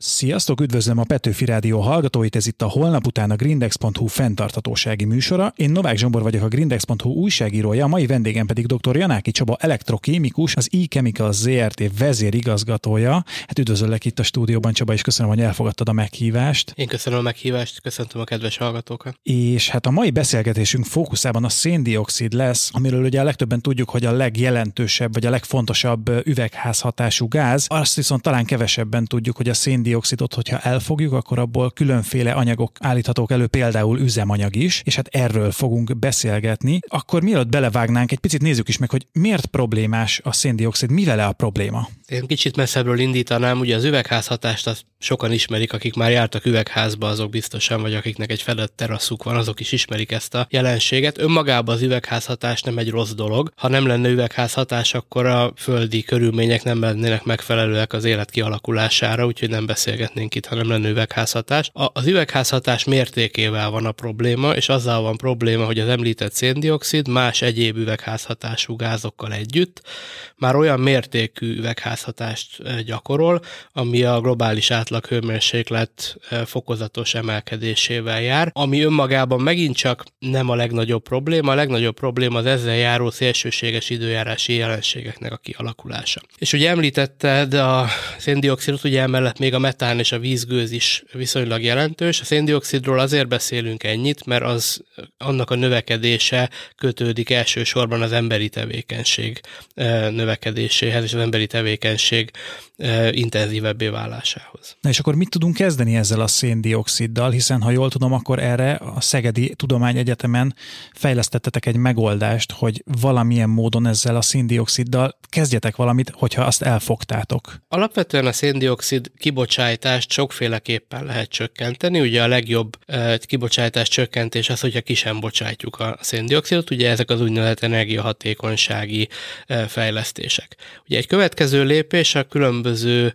Sziasztok, üdvözlöm a Petőfi Rádió hallgatóit, ez itt a holnap után a Grindex.hu fenntartatósági műsora. Én Novák Zsombor vagyok a Grindex.hu újságírója, a mai vendégem pedig dr. Janáki Csaba elektrokémikus, az e-Chemical ZRT vezérigazgatója. Hát üdvözöllek itt a stúdióban, Csaba, és köszönöm, hogy elfogadtad a meghívást. Én köszönöm a meghívást, köszöntöm a kedves hallgatókat. És hát a mai beszélgetésünk fókuszában a széndiokszid lesz, amiről ugye a legtöbben tudjuk, hogy a legjelentősebb vagy a legfontosabb üvegházhatású gáz. Azt viszont talán kevesebben tudjuk, hogy a szén széndiokszidot, hogyha elfogjuk, akkor abból különféle anyagok állíthatók elő, például üzemanyag is, és hát erről fogunk beszélgetni. Akkor mielőtt belevágnánk, egy picit nézzük is meg, hogy miért problémás a széndiokszid, mi vele a probléma? Én kicsit messzebbről indítanám, ugye az üvegházhatást azt sokan ismerik, akik már jártak üvegházba, azok biztosan, vagy akiknek egy fedett teraszuk van, azok is ismerik ezt a jelenséget. Önmagában az üvegházhatás nem egy rossz dolog. Ha nem lenne üvegházhatás, akkor a földi körülmények nem lennének megfelelőek az élet kialakulására, úgyhogy nem beszélgetnénk itt, ha nem lenne üvegházhatás. A, az üvegházhatás mértékével van a probléma, és azzal van probléma, hogy az említett széndiokszid más egyéb üvegházhatású gázokkal együtt már olyan mértékű üvegházhatást gyakorol, ami a globális átlag hőmérséklet fokozatos emelkedésével jár, ami önmagában megint csak nem a legnagyobb probléma, a legnagyobb probléma az ezzel járó szélsőséges időjárási jelenségeknek a kialakulása. És ugye említetted a széndiokszidot, ugye emellett még a metán és a vízgőz is viszonylag jelentős. A széndiokszidról azért beszélünk ennyit, mert az annak a növekedése kötődik elsősorban az emberi tevékenység növekedéséhez és az emberi tevékenység intenzívebbé válásához. Na és akkor mit tudunk kezdeni ezzel a széndioksziddal, hiszen ha jól tudom, akkor erre a Szegedi Tudományegyetemen fejlesztettetek egy megoldást, hogy valamilyen módon ezzel a széndioksziddal kezdjetek valamit, hogyha azt elfogtátok. Alapvetően a széndiokszid kibocsátást sokféleképpen lehet csökkenteni. Ugye a legjobb kibocsátás csökkentés az, hogyha ki sem bocsátjuk a széndiokszidot, ugye ezek az úgynevezett energiahatékonysági fejlesztések. Ugye egy következő lépés a különböző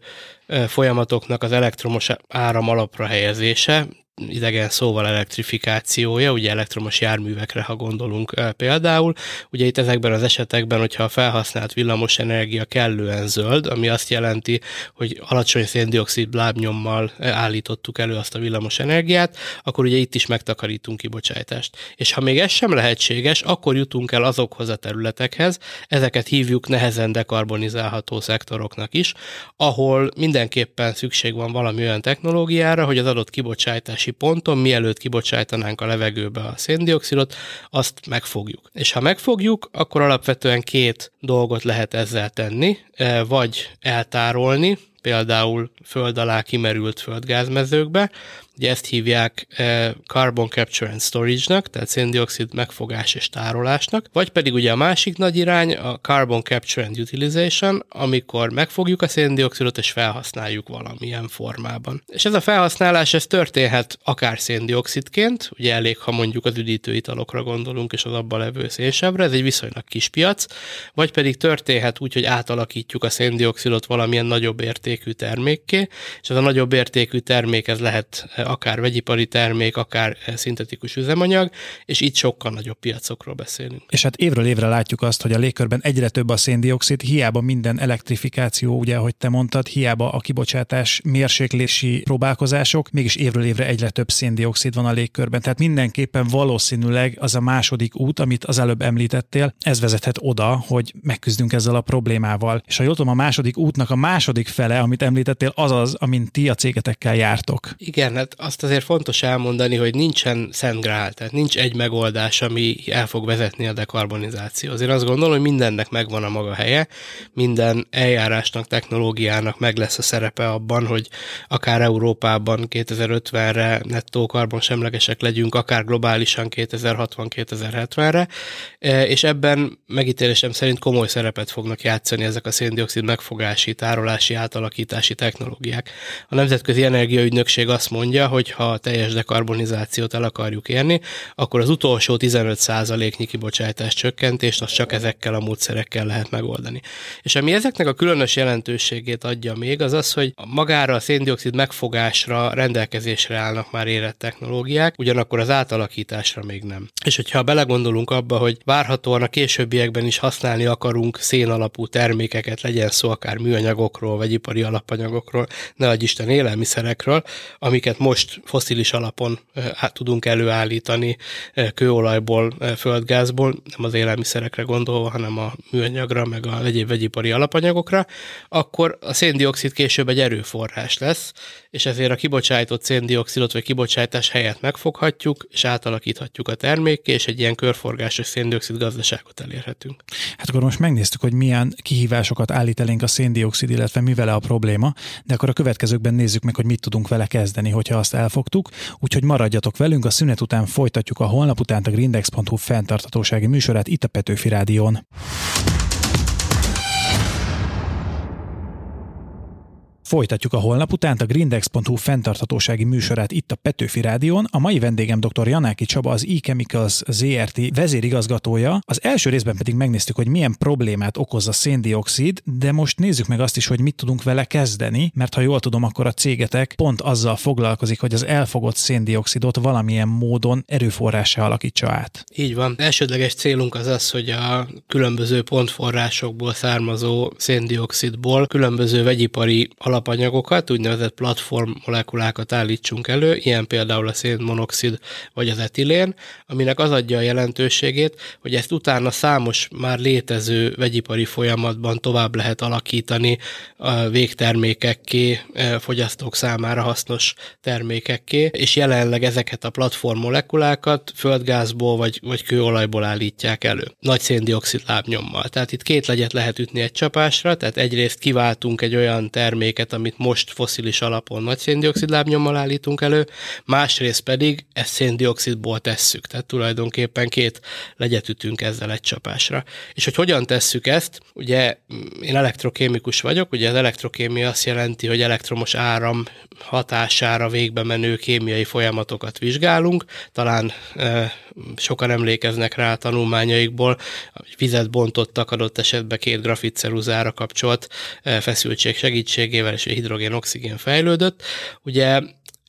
folyamatoknak az elektromos áram alapra helyezése, idegen szóval elektrifikációja, ugye elektromos járművekre, ha gondolunk például. Ugye itt ezekben az esetekben, hogyha a felhasznált villamos energia kellően zöld, ami azt jelenti, hogy alacsony széndiokszid lábnyommal állítottuk elő azt a villamos energiát, akkor ugye itt is megtakarítunk kibocsátást. És ha még ez sem lehetséges, akkor jutunk el azokhoz a területekhez, ezeket hívjuk nehezen dekarbonizálható szektoroknak is, ahol mindenképpen szükség van valami olyan technológiára, hogy az adott kibocsátás kibocsátási ponton, mielőtt kibocsájtanánk a levegőbe a széndiokszidot, azt megfogjuk. És ha megfogjuk, akkor alapvetően két dolgot lehet ezzel tenni, e, vagy eltárolni, például föld alá kimerült földgázmezőkbe, Ugye ezt hívják eh, Carbon Capture and Storage-nak, tehát széndiokszid megfogás és tárolásnak, vagy pedig ugye a másik nagy irány a Carbon Capture and Utilization, amikor megfogjuk a széndiokszidot és felhasználjuk valamilyen formában. És ez a felhasználás, ez történhet akár széndiokszidként, ugye elég, ha mondjuk az üdítőitalokra gondolunk és az abban levő szénsebbre, ez egy viszonylag kis piac, vagy pedig történhet úgy, hogy átalakítjuk a széndiokszidot valamilyen nagyobb értékű termékké, és ez a nagyobb értékű termék ez lehet akár vegyipari termék, akár szintetikus üzemanyag, és itt sokkal nagyobb piacokról beszélünk. És hát évről évre látjuk azt, hogy a légkörben egyre több a széndiokszid, hiába minden elektrifikáció, ugye, ahogy te mondtad, hiába a kibocsátás mérséklési próbálkozások, mégis évről évre egyre több széndiokszid van a légkörben. Tehát mindenképpen valószínűleg az a második út, amit az előbb említettél, ez vezethet oda, hogy megküzdünk ezzel a problémával. És ha jól tudom, a második útnak a második fele, amit említettél, az az, amint ti a cégetekkel jártok. Igen, hát azt azért fontos elmondani, hogy nincsen szent grál, tehát nincs egy megoldás, ami el fog vezetni a dekarbonizációhoz. Én azt gondolom, hogy mindennek megvan a maga helye, minden eljárásnak, technológiának meg lesz a szerepe abban, hogy akár Európában 2050-re nettó karbonsemlegesek legyünk, akár globálisan 2060-2070-re, e, és ebben megítélésem szerint komoly szerepet fognak játszani ezek a széndiokszid megfogási, tárolási, átalakítási technológiák. A Nemzetközi Energiaügynökség azt mondja, mondja, hogy ha a teljes dekarbonizációt el akarjuk érni, akkor az utolsó 15%-nyi kibocsátás csökkentést azt csak ezekkel a módszerekkel lehet megoldani. És ami ezeknek a különös jelentőségét adja még, az az, hogy magára a széndiokszid megfogásra rendelkezésre állnak már érett technológiák, ugyanakkor az átalakításra még nem. És hogyha belegondolunk abba, hogy várhatóan a későbbiekben is használni akarunk szén alapú termékeket, legyen szó akár műanyagokról, vegyipari vegyipari alapanyagokról, ne adj Isten élelmiszerekről, amiket most foszilis alapon át tudunk előállítani kőolajból, földgázból, nem az élelmiszerekre gondolva, hanem a műanyagra, meg a egyéb vegyipari alapanyagokra, akkor a széndiokszid később egy erőforrás lesz, és ezért a kibocsájtott széndiokszidot vagy kibocsátás helyett megfoghatjuk, és átalakíthatjuk a termékké, és egy ilyen körforgásos széndiokszid gazdaságot elérhetünk. Hát akkor most megnéztük, hogy milyen kihívásokat állít elénk a széndiokszid, illetve mi vele a probléma, de akkor a következőkben nézzük meg, hogy mit tudunk vele kezdeni, hogyha azt elfogtuk. Úgyhogy maradjatok velünk, a szünet után folytatjuk a holnap után a grindex.hu fenntartatósági műsorát itt a Petőfi Rádión. Folytatjuk a holnap után a grindex.hu fenntarthatósági műsorát itt a Petőfi Rádión. A mai vendégem dr. Janáki Csaba, az e-Chemicals ZRT vezérigazgatója. Az első részben pedig megnéztük, hogy milyen problémát okoz a széndiokszid, de most nézzük meg azt is, hogy mit tudunk vele kezdeni, mert ha jól tudom, akkor a cégetek pont azzal foglalkozik, hogy az elfogott széndiokszidot valamilyen módon erőforrássá alakítsa át. Így van. Elsődleges célunk az az, hogy a különböző pontforrásokból származó széndiokszidból különböző vegyipari alap alapanyagokat, úgynevezett platform molekulákat állítsunk elő, ilyen például a szénmonoxid vagy az etilén, aminek az adja a jelentőségét, hogy ezt utána számos már létező vegyipari folyamatban tovább lehet alakítani a végtermékekké, e, fogyasztók számára hasznos termékekké, és jelenleg ezeket a platform molekulákat földgázból vagy, vagy kőolajból állítják elő. Nagy széndiokszid lábnyommal. Tehát itt két legyet lehet ütni egy csapásra, tehát egyrészt kiváltunk egy olyan terméket, amit most foszilis alapon nagy széndiokszid lábnyommal állítunk elő, másrészt pedig ezt széndiokszidból tesszük. Tehát tulajdonképpen két legyet ütünk ezzel egy csapásra. És hogy hogyan tesszük ezt, ugye én elektrokémikus vagyok, ugye az elektrokémia azt jelenti, hogy elektromos áram hatására végbe menő kémiai folyamatokat vizsgálunk, talán e, sokan emlékeznek rá a tanulmányaikból, vizet bontottak adott esetben két grafitceruzára kapcsolt e, feszültség segítségével, és hidrogén-oxigén fejlődött. Ugye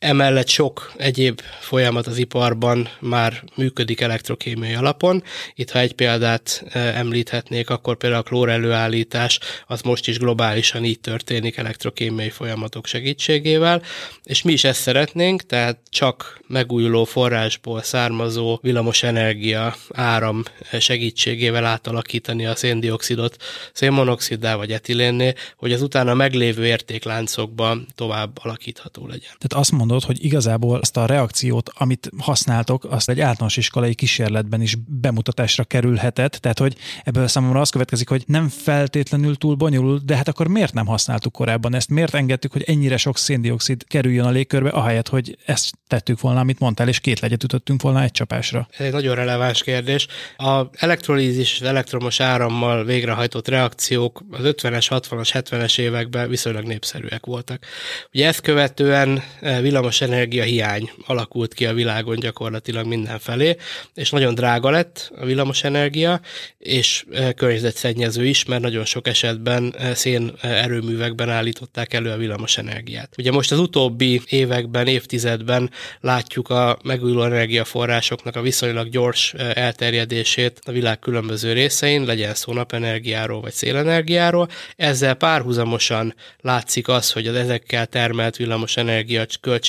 Emellett sok egyéb folyamat az iparban már működik elektrokémiai alapon. Itt, ha egy példát e, említhetnék, akkor például a klór előállítás az most is globálisan így történik elektrokémiai folyamatok segítségével, és mi is ezt szeretnénk, tehát csak megújuló forrásból származó villamos energia áram segítségével átalakítani a széndiokszidot szénmonoxiddá vagy etilénné, hogy az utána meglévő értékláncokban tovább alakítható legyen. Tehát azt mondod, hogy igazából azt a reakciót, amit használtok, azt egy általános iskolai kísérletben is bemutatásra kerülhetett, tehát hogy ebből számomra az következik, hogy nem feltétlenül túl bonyolult, de hát akkor miért nem használtuk korábban ezt? Miért engedtük, hogy ennyire sok széndiokszid kerüljön a légkörbe, ahelyett, hogy ezt tettük volna, amit mondtál, és két legyet ütöttünk volna egy csapásra? Ez egy nagyon releváns kérdés. A elektrolízis elektromos árammal végrehajtott reakciók az 50-es, 60-as, 70-es években viszonylag népszerűek voltak. Ugye ezt követően eh, villamos energia hiány alakult ki a világon gyakorlatilag mindenfelé, és nagyon drága lett a villamos energia, és e, környezetszennyező is, mert nagyon sok esetben e, szén erőművekben állították elő a villamos energiát. Ugye most az utóbbi években, évtizedben látjuk a megújuló energiaforrásoknak a viszonylag gyors e, elterjedését a világ különböző részein, legyen szó napenergiáról vagy szélenergiáról. Ezzel párhuzamosan látszik az, hogy az ezekkel termelt villamos energia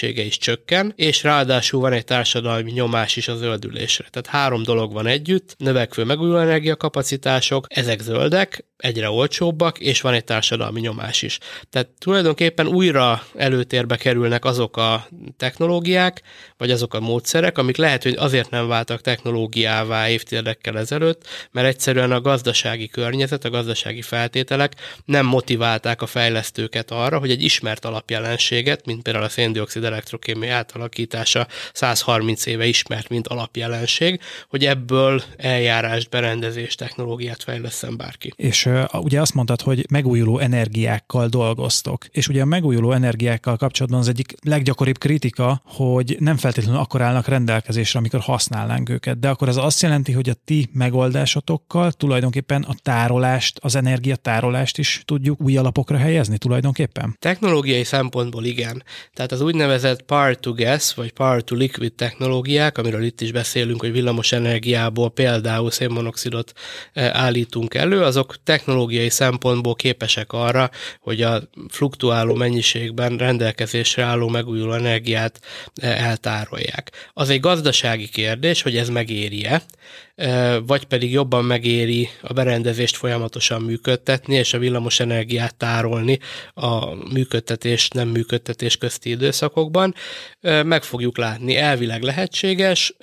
költsége is csökken, és ráadásul van egy társadalmi nyomás is a zöldülésre. Tehát három dolog van együtt, növekvő megújuló energiakapacitások, ezek zöldek, egyre olcsóbbak, és van egy társadalmi nyomás is. Tehát tulajdonképpen újra előtérbe kerülnek azok a technológiák, vagy azok a módszerek, amik lehet, hogy azért nem váltak technológiává évtizedekkel ezelőtt, mert egyszerűen a gazdasági környezet, a gazdasági feltételek nem motiválták a fejlesztőket arra, hogy egy ismert alapjelenséget, mint például a széndiokszid elektrokémia átalakítása 130 éve ismert, mint alapjelenség, hogy ebből eljárást, berendezést, technológiát fejleszem bárki. És uh, ugye azt mondtad, hogy megújuló energiákkal dolgoztok. És ugye a megújuló energiákkal kapcsolatban az egyik leggyakoribb kritika, hogy nem feltétlenül akkor állnak rendelkezésre, amikor használnánk őket. De akkor az azt jelenti, hogy a ti megoldásotokkal tulajdonképpen a tárolást, az energiatárolást is tudjuk új alapokra helyezni tulajdonképpen? Technológiai szempontból igen. Tehát az úgynevezett úgynevezett power to gas, vagy power to liquid technológiák, amiről itt is beszélünk, hogy villamos energiából például szénmonoxidot állítunk elő, azok technológiai szempontból képesek arra, hogy a fluktuáló mennyiségben rendelkezésre álló megújuló energiát eltárolják. Az egy gazdasági kérdés, hogy ez megéri-e, vagy pedig jobban megéri a berendezést folyamatosan működtetni, és a villamos energiát tárolni a működtetés, nem működtetés közti időszakokban. Meg fogjuk látni, elvileg lehetséges.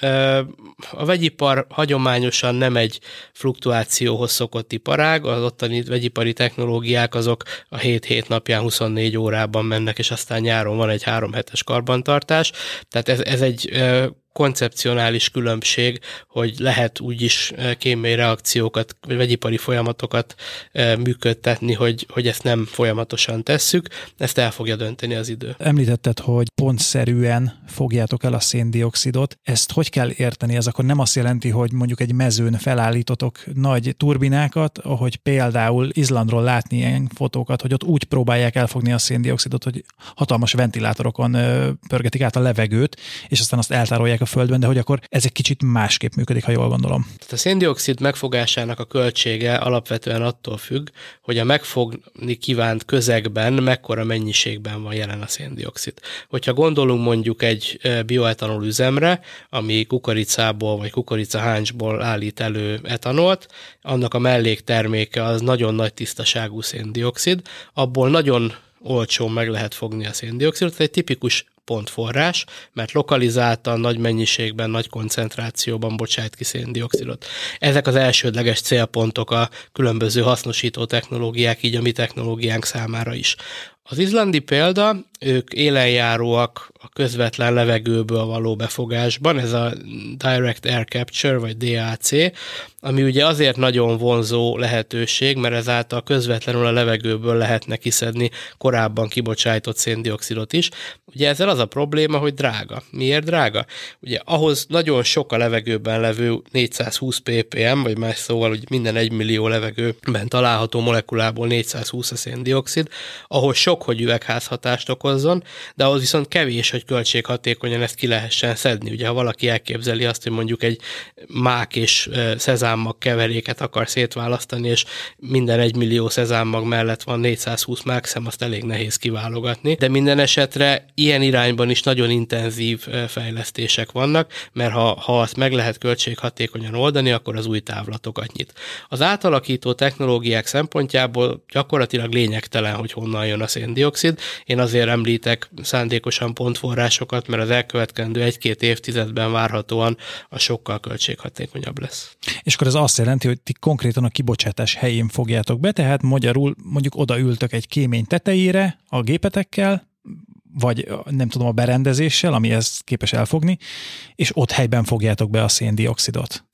A vegyipar hagyományosan nem egy fluktuációhoz szokott iparág, az ottani vegyipari technológiák azok a 7-7 napján 24 órában mennek, és aztán nyáron van egy három hetes karbantartás. Tehát ez, ez egy koncepcionális különbség, hogy lehet úgyis eh, kémiai reakciókat, vagy vegyipari folyamatokat eh, működtetni, hogy, hogy ezt nem folyamatosan tesszük, ezt el fogja dönteni az idő. Említetted, hogy pontszerűen fogjátok el a széndiokszidot. Ezt hogy kell érteni? Ez akkor nem azt jelenti, hogy mondjuk egy mezőn felállítotok nagy turbinákat, ahogy például Izlandról látni ilyen fotókat, hogy ott úgy próbálják elfogni a széndiokszidot, hogy hatalmas ventilátorokon pörgetik át a levegőt, és aztán azt eltárolják a földben, de hogy akkor ez egy kicsit másképp működik, ha jól gondolom. Tehát a széndiokszid megfogásának a költsége alapvetően attól függ, hogy a megfogni kívánt közegben mekkora mennyiségben van jelen a széndiokszid. Hogyha gondolunk mondjuk egy bioetanol üzemre, ami kukoricából vagy kukoricaháncsból állít elő etanolt, annak a mellékterméke az nagyon nagy tisztaságú széndiokszid, abból nagyon olcsón meg lehet fogni a széndiokszidot. Egy tipikus pontforrás, mert lokalizáltan, nagy mennyiségben, nagy koncentrációban bocsájt ki széndiokszidot. Ezek az elsődleges célpontok a különböző hasznosító technológiák, így a mi technológiánk számára is. Az izlandi példa, ők élenjáróak a közvetlen levegőből való befogásban, ez a Direct Air Capture, vagy DAC, ami ugye azért nagyon vonzó lehetőség, mert ezáltal közvetlenül a levegőből lehetne kiszedni korábban kibocsájtott széndiokszidot is. Ugye ezzel az a probléma, hogy drága. Miért drága? Ugye ahhoz nagyon sok a levegőben levő 420 ppm, vagy más szóval, hogy minden egy millió levegőben található molekulából 420 a széndiokszid, ahhoz sok, hogy üvegházhatást okozzon, de ahhoz viszont kevés, hogy költséghatékonyan ezt ki lehessen szedni. Ugye ha valaki elképzeli azt, hogy mondjuk egy mák és szezámmag keveréket akar szétválasztani, és minden egy millió szezámmag mellett van 420 mákszem, azt elég nehéz kiválogatni. De minden esetre ilyen irányban is nagyon intenzív fejlesztések vannak, mert ha, ha azt meg lehet költséghatékonyan oldani, akkor az új távlatokat nyit. Az átalakító technológiák szempontjából gyakorlatilag lényegtelen, hogy honnan jön a széndiokszid. Én azért említek szándékosan pontforrásokat, mert az elkövetkezendő egy-két évtizedben várhatóan a sokkal költséghatékonyabb lesz. És akkor ez azt jelenti, hogy ti konkrétan a kibocsátás helyén fogjátok be, tehát magyarul mondjuk odaültök egy kémény tetejére a gépetekkel, vagy nem tudom, a berendezéssel, ami ezt képes elfogni, és ott helyben fogjátok be a széndiokszidot.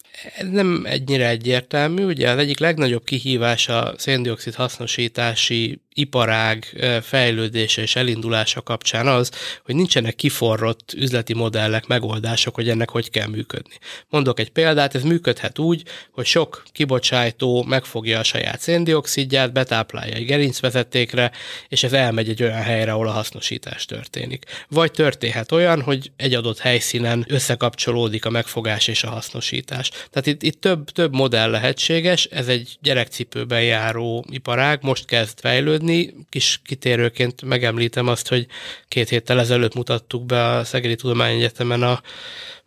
Nem ennyire egyértelmű, ugye az egyik legnagyobb kihívás a széndiokszid hasznosítási iparág fejlődése és elindulása kapcsán az, hogy nincsenek kiforrott üzleti modellek, megoldások, hogy ennek hogy kell működni. Mondok egy példát, ez működhet úgy, hogy sok kibocsátó megfogja a saját széndiokszidját, betáplálja egy gerincvezetékre, és ez elmegy egy olyan helyre, ahol a hasznosítás történik. Vagy történhet olyan, hogy egy adott helyszínen összekapcsolódik a megfogás és a hasznosítás. Tehát itt, itt több, több modell lehetséges, ez egy gyerekcipőben járó iparág, most kezd fejlődni, tudni. Kis kitérőként megemlítem azt, hogy két héttel ezelőtt mutattuk be a Szegedi Tudományegyetemen a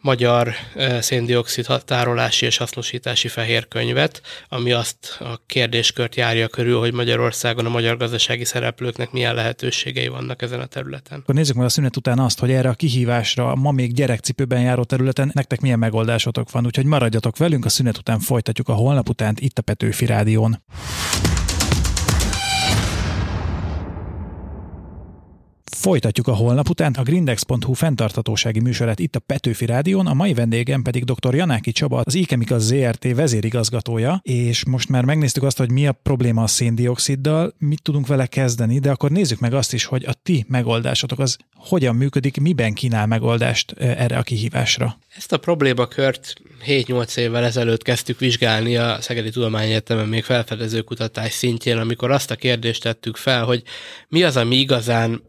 magyar széndiokszid tárolási és hasznosítási fehér könyvet, ami azt a kérdéskört járja körül, hogy Magyarországon a magyar gazdasági szereplőknek milyen lehetőségei vannak ezen a területen. Akkor nézzük meg a szünet után azt, hogy erre a kihívásra ma még gyerekcipőben járó területen nektek milyen megoldásotok van, úgyhogy maradjatok velünk, a szünet után folytatjuk a holnap után itt a Petőfi Rádión. Folytatjuk a holnap után a grindex.hu fenntartatósági műsorát itt a Petőfi Rádión, a mai vendégem pedig dr. Janáki Csaba, az iKemika ZRT vezérigazgatója, és most már megnéztük azt, hogy mi a probléma a széndioksziddal, mit tudunk vele kezdeni, de akkor nézzük meg azt is, hogy a ti megoldásotok az hogyan működik, miben kínál megoldást erre a kihívásra. Ezt a problémakört 7-8 évvel ezelőtt kezdtük vizsgálni a Szegedi Tudományegyetemen még felfedező kutatás szintjén, amikor azt a kérdést tettük fel, hogy mi az, ami igazán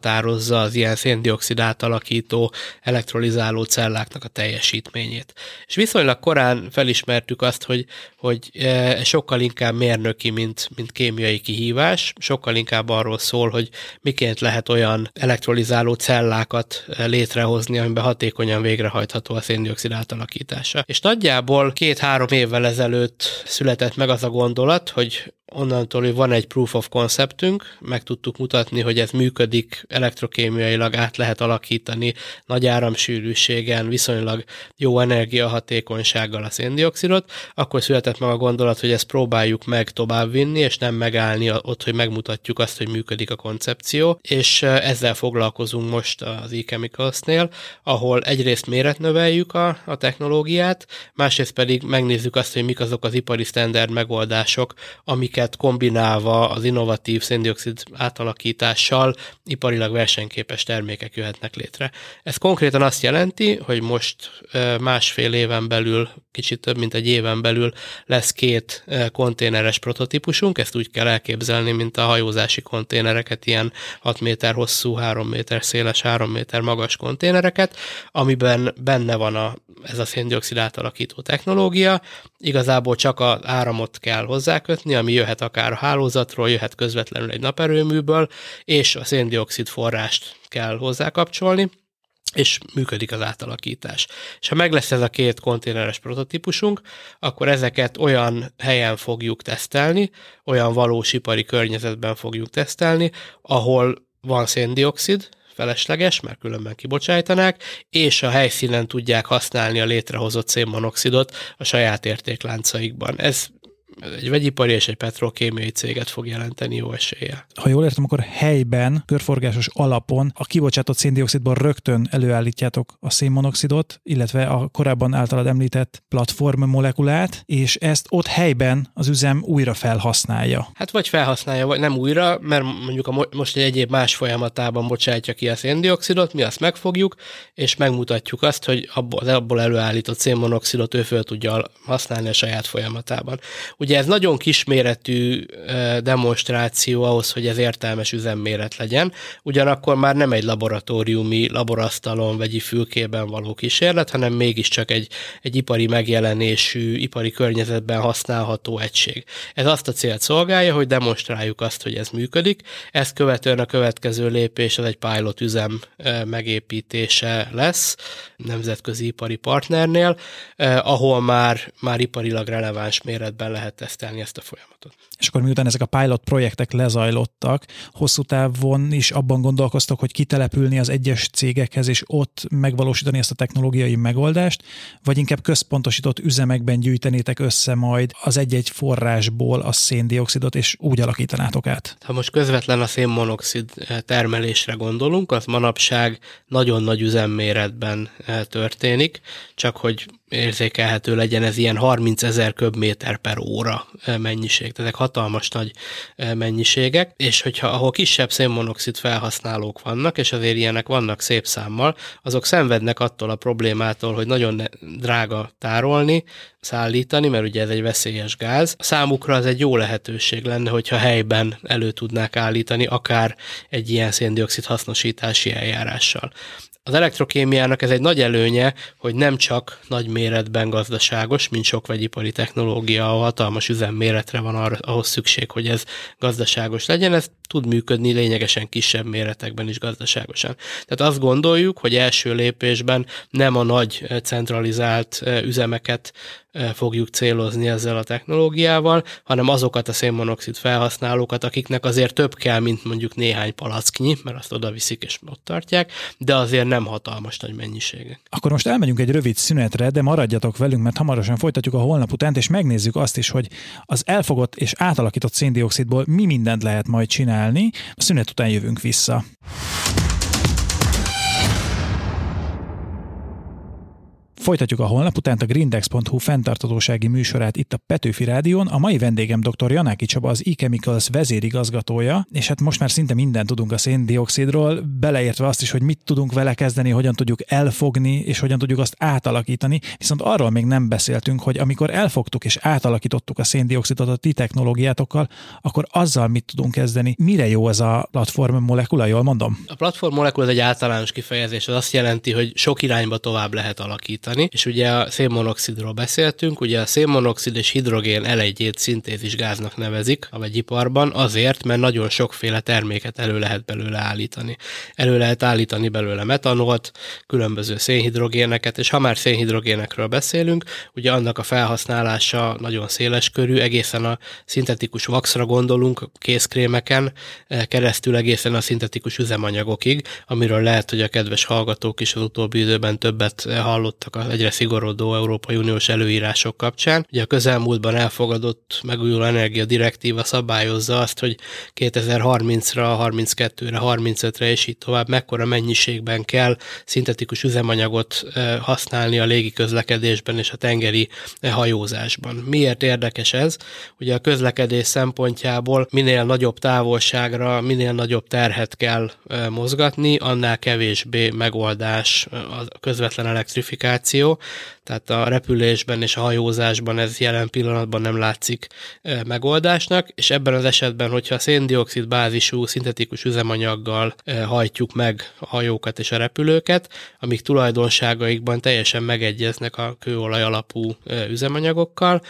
meghatározza az ilyen széndiokszid átalakító, elektrolizáló celláknak a teljesítményét. És viszonylag korán felismertük azt, hogy, hogy e, sokkal inkább mérnöki, mint, mint kémiai kihívás, sokkal inkább arról szól, hogy miként lehet olyan elektrolizáló cellákat e, létrehozni, amiben hatékonyan végrehajtható a széndiokszid átalakítása. És nagyjából két-három évvel ezelőtt született meg az a gondolat, hogy onnantól, hogy van egy proof of conceptünk, meg tudtuk mutatni, hogy ez működik, elektrokémiailag át lehet alakítani nagy áramsűrűségen, viszonylag jó energiahatékonysággal a széndiokszidot, akkor született meg a gondolat, hogy ezt próbáljuk meg továbbvinni, és nem megállni ott, hogy megmutatjuk azt, hogy működik a koncepció, és ezzel foglalkozunk most az e-chemicals-nél, ahol egyrészt méretnöveljük a, a technológiát, másrészt pedig megnézzük azt, hogy mik azok az ipari standard megoldások, amik amiket kombinálva az innovatív széndiokszid átalakítással iparilag versenyképes termékek jöhetnek létre. Ez konkrétan azt jelenti, hogy most másfél éven belül, kicsit több mint egy éven belül lesz két konténeres prototípusunk, ezt úgy kell elképzelni, mint a hajózási konténereket, ilyen 6 méter hosszú, 3 méter széles, 3 méter magas konténereket, amiben benne van a, ez a széndiokszid átalakító technológia, igazából csak az áramot kell hozzákötni, ami jöhet jöhet akár a hálózatról, jöhet közvetlenül egy naperőműből, és a széndiokszid forrást kell hozzá kapcsolni, és működik az átalakítás. És ha meg lesz ez a két konténeres prototípusunk, akkor ezeket olyan helyen fogjuk tesztelni, olyan valós ipari környezetben fogjuk tesztelni, ahol van széndiokszid, felesleges, mert különben kibocsájtanák, és a helyszínen tudják használni a létrehozott szénmonoxidot a saját értékláncaikban. Ez egy vegyipari és egy petrokémiai céget fog jelenteni jó esélye. Ha jól értem, akkor helyben, körforgásos alapon a kibocsátott széndiokszidból rögtön előállítjátok a szénmonoxidot, illetve a korábban általad említett platform molekulát, és ezt ott helyben az üzem újra felhasználja. Hát vagy felhasználja, vagy nem újra, mert mondjuk a mo- most egy egyéb más folyamatában bocsátja ki a széndiokszidot, mi azt megfogjuk, és megmutatjuk azt, hogy abból, abból előállított szénmonoxidot ő föl tudja használni a saját folyamatában. Ugye ez nagyon kisméretű demonstráció ahhoz, hogy ez értelmes üzemméret legyen, ugyanakkor már nem egy laboratóriumi, laborasztalon, vegyi fülkében való kísérlet, hanem mégiscsak egy, egy ipari megjelenésű, ipari környezetben használható egység. Ez azt a célt szolgálja, hogy demonstráljuk azt, hogy ez működik, ezt követően a következő lépés az egy pilot üzem megépítése lesz nemzetközi ipari partnernél, ahol már, már iparilag releváns méretben lehet tesztelni ezt a folyamatot. És akkor miután ezek a pilot projektek lezajlottak, hosszú távon is abban gondolkoztok, hogy kitelepülni az egyes cégekhez, és ott megvalósítani ezt a technológiai megoldást, vagy inkább központosított üzemekben gyűjtenétek össze majd az egy-egy forrásból a széndiokszidot, és úgy alakítanátok át? Ha most közvetlen a szénmonoxid termelésre gondolunk, az manapság nagyon nagy üzemméretben eh, történik, csak hogy érzékelhető legyen, ez ilyen 30 ezer köbméter per óra mennyiség, tehát hatalmas nagy mennyiségek, és hogyha ahol kisebb szénmonoxid felhasználók vannak, és azért ilyenek vannak szép számmal, azok szenvednek attól a problémától, hogy nagyon drága tárolni, szállítani, mert ugye ez egy veszélyes gáz. Számukra az egy jó lehetőség lenne, hogyha helyben elő tudnák állítani, akár egy ilyen széndiokszid hasznosítási eljárással. Az elektrokémiának ez egy nagy előnye, hogy nem csak nagy méretben gazdaságos, mint sok vegyipari technológia, a hatalmas üzemméretre van arra, ahhoz szükség, hogy ez gazdaságos legyen, ez tud működni lényegesen kisebb méretekben is gazdaságosan. Tehát azt gondoljuk, hogy első lépésben nem a nagy centralizált üzemeket fogjuk célozni ezzel a technológiával, hanem azokat a szénmonoxid felhasználókat, akiknek azért több kell, mint mondjuk néhány palacknyi, mert azt oda viszik és ott tartják, de azért nem hatalmas nagy mennyiségek. Akkor most elmegyünk egy rövid szünetre, de maradjatok velünk, mert hamarosan folytatjuk a holnap után, és megnézzük azt is, hogy az elfogott és átalakított széndiokszidból mi mindent lehet majd csinálni. A szünet után jövünk vissza. Folytatjuk a holnap után a grindex.hu fenntartatósági műsorát itt a Petőfi Rádión. A mai vendégem dr. Janáki Csaba, az e-Chemicals vezérigazgatója, és hát most már szinte mindent tudunk a széndiokszidról, beleértve azt is, hogy mit tudunk vele kezdeni, hogyan tudjuk elfogni, és hogyan tudjuk azt átalakítani. Viszont arról még nem beszéltünk, hogy amikor elfogtuk és átalakítottuk a széndiokszidot a ti technológiátokkal, akkor azzal mit tudunk kezdeni? Mire jó ez a platform molekula, jól mondom? A platform molekula egy általános kifejezés, az azt jelenti, hogy sok irányba tovább lehet alakítani, és ugye a szénmonoxidról beszéltünk, ugye a szénmonoxid és hidrogén elegyét szintézis gáznak nevezik a vegyiparban, azért, mert nagyon sokféle terméket elő lehet belőle állítani. Elő lehet állítani belőle metanolt, különböző szénhidrogéneket, és ha már szénhidrogénekről beszélünk, ugye annak a felhasználása nagyon széles körű, egészen a szintetikus vaxra gondolunk, készkrémeken, eh, keresztül egészen a szintetikus üzemanyagokig, amiről lehet, hogy a kedves hallgatók is az utóbbi időben többet hallottak az egyre szigorodó Európai Uniós előírások kapcsán. Ugye a közelmúltban elfogadott megújuló energia direktíva szabályozza azt, hogy 2030-ra, 32-re, 35-re és így tovább mekkora mennyiségben kell szintetikus üzemanyagot használni a légi közlekedésben és a tengeri hajózásban. Miért érdekes ez? Ugye a közlekedés szempontjából minél nagyobb távolságra, minél nagyobb terhet kell mozgatni, annál kevésbé megoldás a közvetlen elektrifikáció, tehát a repülésben és a hajózásban ez jelen pillanatban nem látszik megoldásnak, és ebben az esetben, hogyha a széndiokszid bázisú szintetikus üzemanyaggal hajtjuk meg a hajókat és a repülőket, amik tulajdonságaikban teljesen megegyeznek a kőolaj alapú üzemanyagokkal,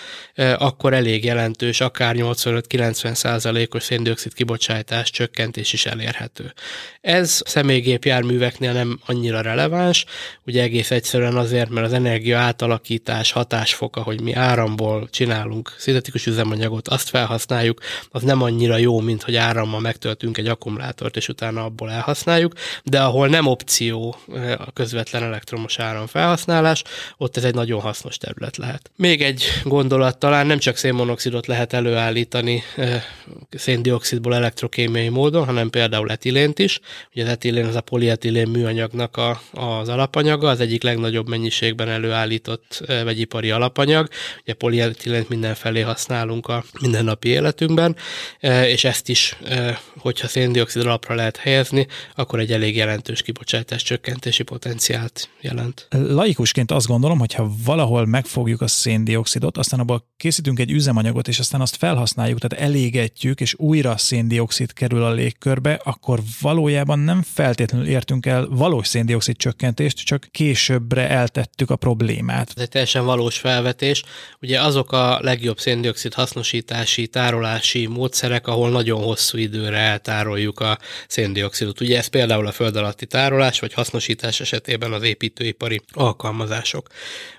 akkor elég jelentős, akár 85-90 százalékos széndiokszid kibocsátás csökkentés is elérhető. Ez személygépjárműveknél nem annyira releváns, ugye egész egyszerűen azért, mert az energia átalakítás hatásfoka, hogy mi áramból csinálunk szintetikus üzemanyagot, azt felhasználjuk, az nem annyira jó, mint hogy árammal megtöltünk egy akkumulátort, és utána abból elhasználjuk, de ahol nem opció eh, a közvetlen elektromos áram felhasználás, ott ez egy nagyon hasznos terület lehet. Még egy gondolat, talán nem csak szénmonoxidot lehet előállítani eh, széndiokszidból elektrokémiai módon, hanem például etilént is. Ugye az etilén az a polietilén műanyagnak a, az alapanyaga, az egyik legnagyobb mennyiségben előállít előállított vegyipari alapanyag. Ugye polietilent mindenfelé használunk a mindennapi életünkben, és ezt is, hogyha széndiokszid alapra lehet helyezni, akkor egy elég jelentős kibocsátás csökkentési potenciált jelent. Laikusként azt gondolom, hogy ha valahol megfogjuk a széndiokszidot, aztán abból készítünk egy üzemanyagot, és aztán azt felhasználjuk, tehát elégetjük, és újra széndiokszid kerül a légkörbe, akkor valójában nem feltétlenül értünk el valós széndiokszid csökkentést, csak későbbre eltettük a problémát. Ez egy teljesen valós felvetés. Ugye azok a legjobb széndiokszid hasznosítási, tárolási módszerek, ahol nagyon hosszú időre eltároljuk a széndiokszidot. Ugye ez például a föld alatti tárolás vagy hasznosítás esetében az építőipari alkalmazások.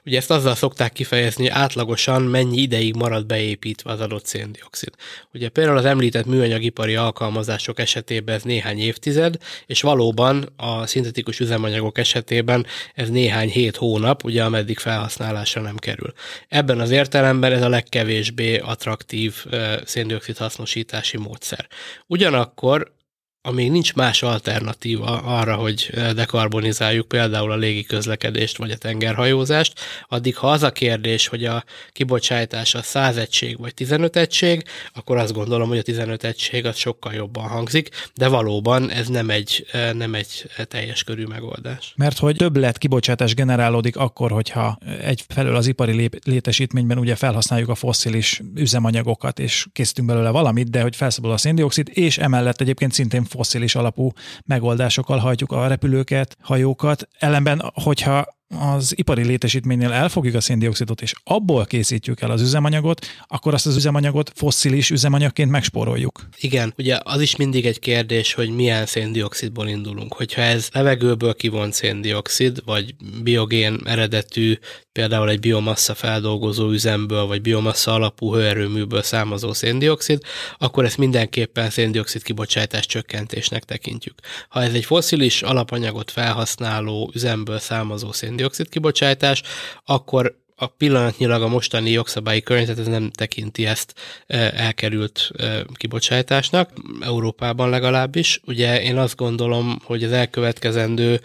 Ugye ezt azzal szokták kifejezni, hogy átlagosan mennyi ideig marad beépítve az adott széndiokszid. Ugye például az említett műanyagipari alkalmazások esetében ez néhány évtized, és valóban a szintetikus üzemanyagok esetében ez néhány hét hónap, ugye ameddig felhasználásra nem kerül. Ebben az értelemben ez a legkevésbé attraktív széndiokszid hasznosítási módszer. Ugyanakkor amíg nincs más alternatíva arra, hogy dekarbonizáljuk például a légi közlekedést vagy a tengerhajózást, addig ha az a kérdés, hogy a kibocsátás a 100 egység vagy 15 egység, akkor azt gondolom, hogy a 15 egység az sokkal jobban hangzik, de valóban ez nem egy, nem egy teljes körű megoldás. Mert hogy több lett kibocsátás generálódik akkor, hogyha egyfelől az ipari létesítményben ugye felhasználjuk a fosszilis üzemanyagokat, és készítünk belőle valamit, de hogy felszabadul a széndiokszid, és emellett egyébként szintén fosszilis alapú megoldásokkal hajtjuk a repülőket, hajókat. Ellenben, hogyha az ipari létesítménynél elfogjuk a széndiokszidot, és abból készítjük el az üzemanyagot, akkor azt az üzemanyagot fosszilis üzemanyagként megspóroljuk. Igen, ugye az is mindig egy kérdés, hogy milyen széndiokszidból indulunk. Hogyha ez levegőből kivont széndiokszid, vagy biogén eredetű, például egy biomassa feldolgozó üzemből, vagy biomassa alapú hőerőműből származó széndiokszid, akkor ezt mindenképpen széndiokszid kibocsátás csökkentésnek tekintjük. Ha ez egy fosszilis alapanyagot felhasználó üzemből származó széndiokszid kibocsátás, akkor a pillanatnyilag a mostani jogszabályi környezet ez nem tekinti ezt e, elkerült e, kibocsátásnak, Európában legalábbis. Ugye én azt gondolom, hogy az elkövetkezendő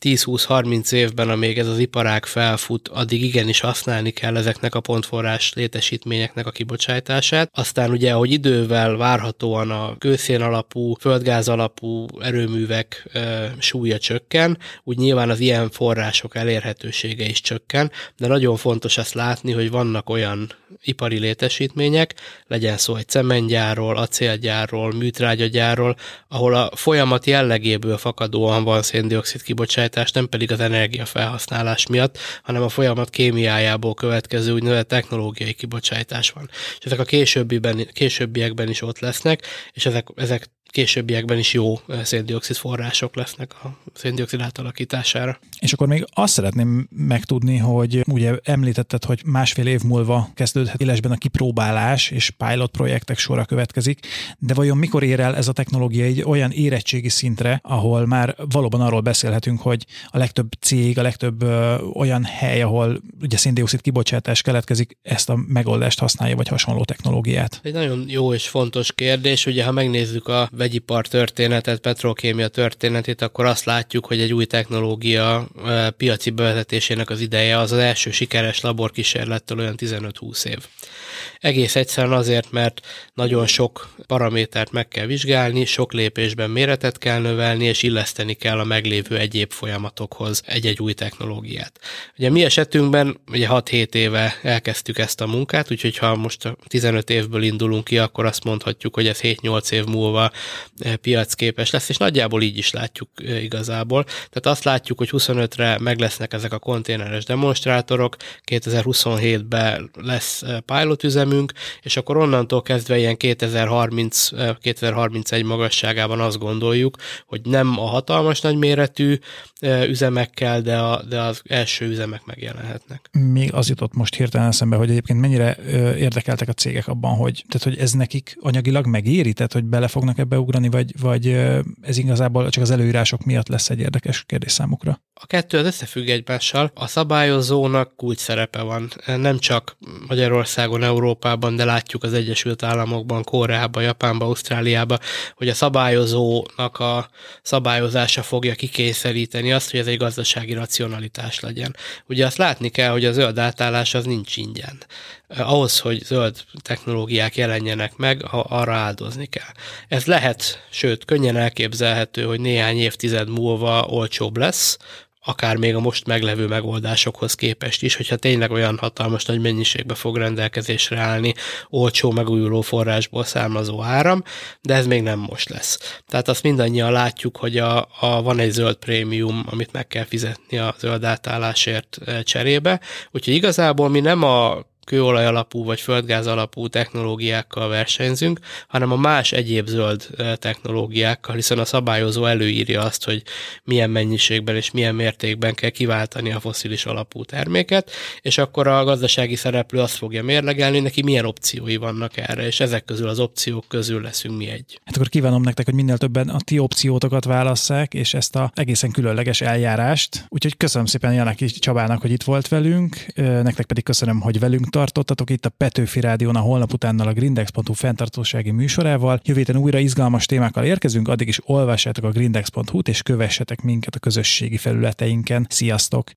10-20-30 évben, amíg ez az iparág felfut, addig igenis használni kell ezeknek a pontforrás létesítményeknek a kibocsátását. Aztán ugye, hogy idővel várhatóan a kőszén alapú, földgáz alapú erőművek e, súlya csökken, úgy nyilván az ilyen források elérhetősége is csökken, de nagyon fontos ezt látni, hogy vannak olyan ipari létesítmények, legyen szó egy cementgyárról, acélgyárról, műtrágyagyárról, ahol a folyamat jellegéből fakadóan van széndiokszid kibocsátás, nem pedig az energiafelhasználás miatt, hanem a folyamat kémiájából következő úgynevezett technológiai kibocsátás van. És ezek a későbbiben, későbbiekben is ott lesznek, és ezek, ezek későbbiekben is jó széndiokszid források lesznek a széndiokszid átalakítására. És akkor még azt szeretném megtudni, hogy ugye említetted, hogy másfél év múlva kezdődhet élesben a kipróbálás, és pilot projektek sora következik, de vajon mikor ér el ez a technológia egy olyan érettségi szintre, ahol már valóban arról beszélhetünk, hogy a legtöbb cég, a legtöbb ö, olyan hely, ahol ugye széndiokszid kibocsátás keletkezik, ezt a megoldást használja, vagy hasonló technológiát? Egy nagyon jó és fontos kérdés, ugye ha megnézzük a vegyipar történetet, petrokémia történetét, akkor azt látjuk, hogy egy új technológia piaci bevezetésének az ideje az az első sikeres laborkísérlettől olyan 15-20 év. Egész egyszerűen azért, mert nagyon sok paramétert meg kell vizsgálni, sok lépésben méretet kell növelni, és illeszteni kell a meglévő egyéb folyamatokhoz egy-egy új technológiát. Ugye mi esetünkben ugye 6-7 éve elkezdtük ezt a munkát, úgyhogy ha most 15 évből indulunk ki, akkor azt mondhatjuk, hogy ez 7-8 év múlva piacképes lesz, és nagyjából így is látjuk eh, igazából. Tehát azt látjuk, hogy 25-re meg lesznek ezek a konténeres demonstrátorok, 2027-ben lesz eh, pilot üzemünk, és akkor onnantól kezdve ilyen 2030-2031 magasságában azt gondoljuk, hogy nem a hatalmas nagyméretű üzemekkel, de, a, de az első üzemek megjelenhetnek. Még az jutott most hirtelen eszembe, hogy egyébként mennyire érdekeltek a cégek abban, hogy, tehát, hogy ez nekik anyagilag megéri, tehát hogy bele fognak ebbe ugrani, vagy, vagy ez igazából csak az előírások miatt lesz egy érdekes kérdés számukra? A kettő az összefügg egymással. A szabályozónak kulcs szerepe van. Nem csak Magyarországon, Európában, de látjuk az Egyesült Államokban, Koreában, Japánban, Ausztráliában, hogy a szabályozónak a szabályozása fogja kikényszeríteni azt, hogy ez egy gazdasági racionalitás legyen. Ugye azt látni kell, hogy a zöld átállás az nincs ingyen. Ahhoz, hogy zöld technológiák jelenjenek meg, arra áldozni kell. Ez lehet, sőt, könnyen elképzelhető, hogy néhány évtized múlva olcsóbb lesz, akár még a most meglevő megoldásokhoz képest is, hogyha tényleg olyan hatalmas nagy mennyiségbe fog rendelkezésre állni olcsó megújuló forrásból származó áram, de ez még nem most lesz. Tehát azt mindannyian látjuk, hogy a, a, van egy zöld prémium, amit meg kell fizetni a zöld átállásért eh, cserébe, úgyhogy igazából mi nem a kőolaj alapú vagy földgáz alapú technológiákkal versenyzünk, hanem a más egyéb zöld technológiákkal, hiszen a szabályozó előírja azt, hogy milyen mennyiségben és milyen mértékben kell kiváltani a foszilis alapú terméket, és akkor a gazdasági szereplő azt fogja mérlegelni, neki milyen opciói vannak erre, és ezek közül az opciók közül leszünk mi egy. Hát akkor kívánom nektek, hogy minél többen a ti opciótokat válasszák, és ezt a egészen különleges eljárást. Úgyhogy köszönöm szépen Janaki Csabának, hogy itt volt velünk, nektek pedig köszönöm, hogy velünk tartottatok itt a Petőfi Rádión a holnap utánnal a grindex.hu fenntartósági műsorával. Jövő héten újra izgalmas témákkal érkezünk, addig is olvassátok a grindex.hu-t és kövessetek minket a közösségi felületeinken. Sziasztok!